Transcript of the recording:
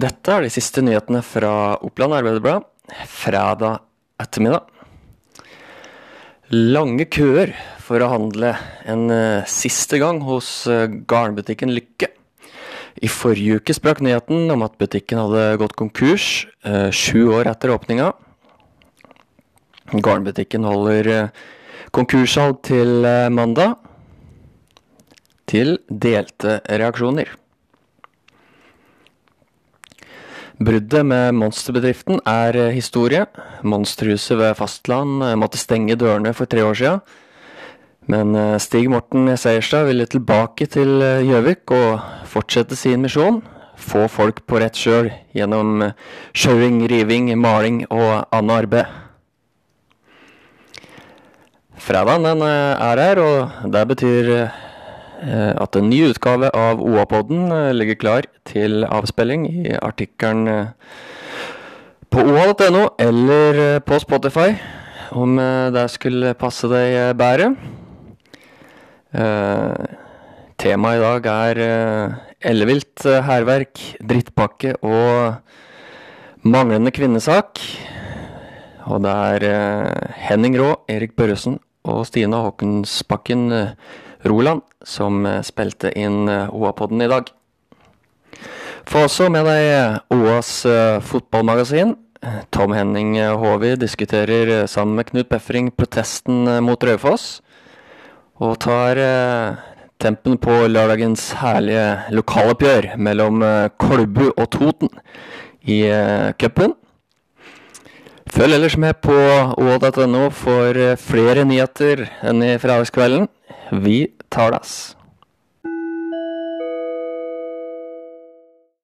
Dette er de siste nyhetene fra Oppland Arbeiderblad fredag ettermiddag. Lange køer for å handle en uh, siste gang hos uh, garnbutikken Lykke. I forrige uke sprakk nyheten om at butikken hadde gått konkurs uh, sju år etter åpninga. Garnbutikken holder konkurssalg til mandag. Til delte reaksjoner. Bruddet med monsterbedriften er eh, historie. Monsterhuset ved fastland eh, måtte stenge dørene for tre år siden. Men eh, Stig Morten Seierstad ville tilbake til Gjøvik og fortsette sin misjon. Få folk på rett kjøl gjennom sjauing, riving, maling og annet arbeid. Fredagen den er her, og det betyr at en ny utgave av OA-podden eh, ligger klar til avspilling i artikkelen eh, på oa.no eller på Spotify, om det skulle passe deg bedre. Temaet i dag er ellevilt hærverk, drittpakke og manglende kvinnesak. Og det er Henning Rå, Erik Børresen og Stina Håkonsbakken Roland som eh, spilte inn eh, OA-podden i dag. Få også med deg OAs eh, fotballmagasin. Tom Henning Håvi diskuterer sammen med Knut Befring protesten mot Raufoss. Og tar tempen på lørdagens herlige lokaloppgjør mellom Kolbu og Toten i cupen. Følg ellers med på åd.no for flere nyheter enn i fredagskvelden. Vi tar das.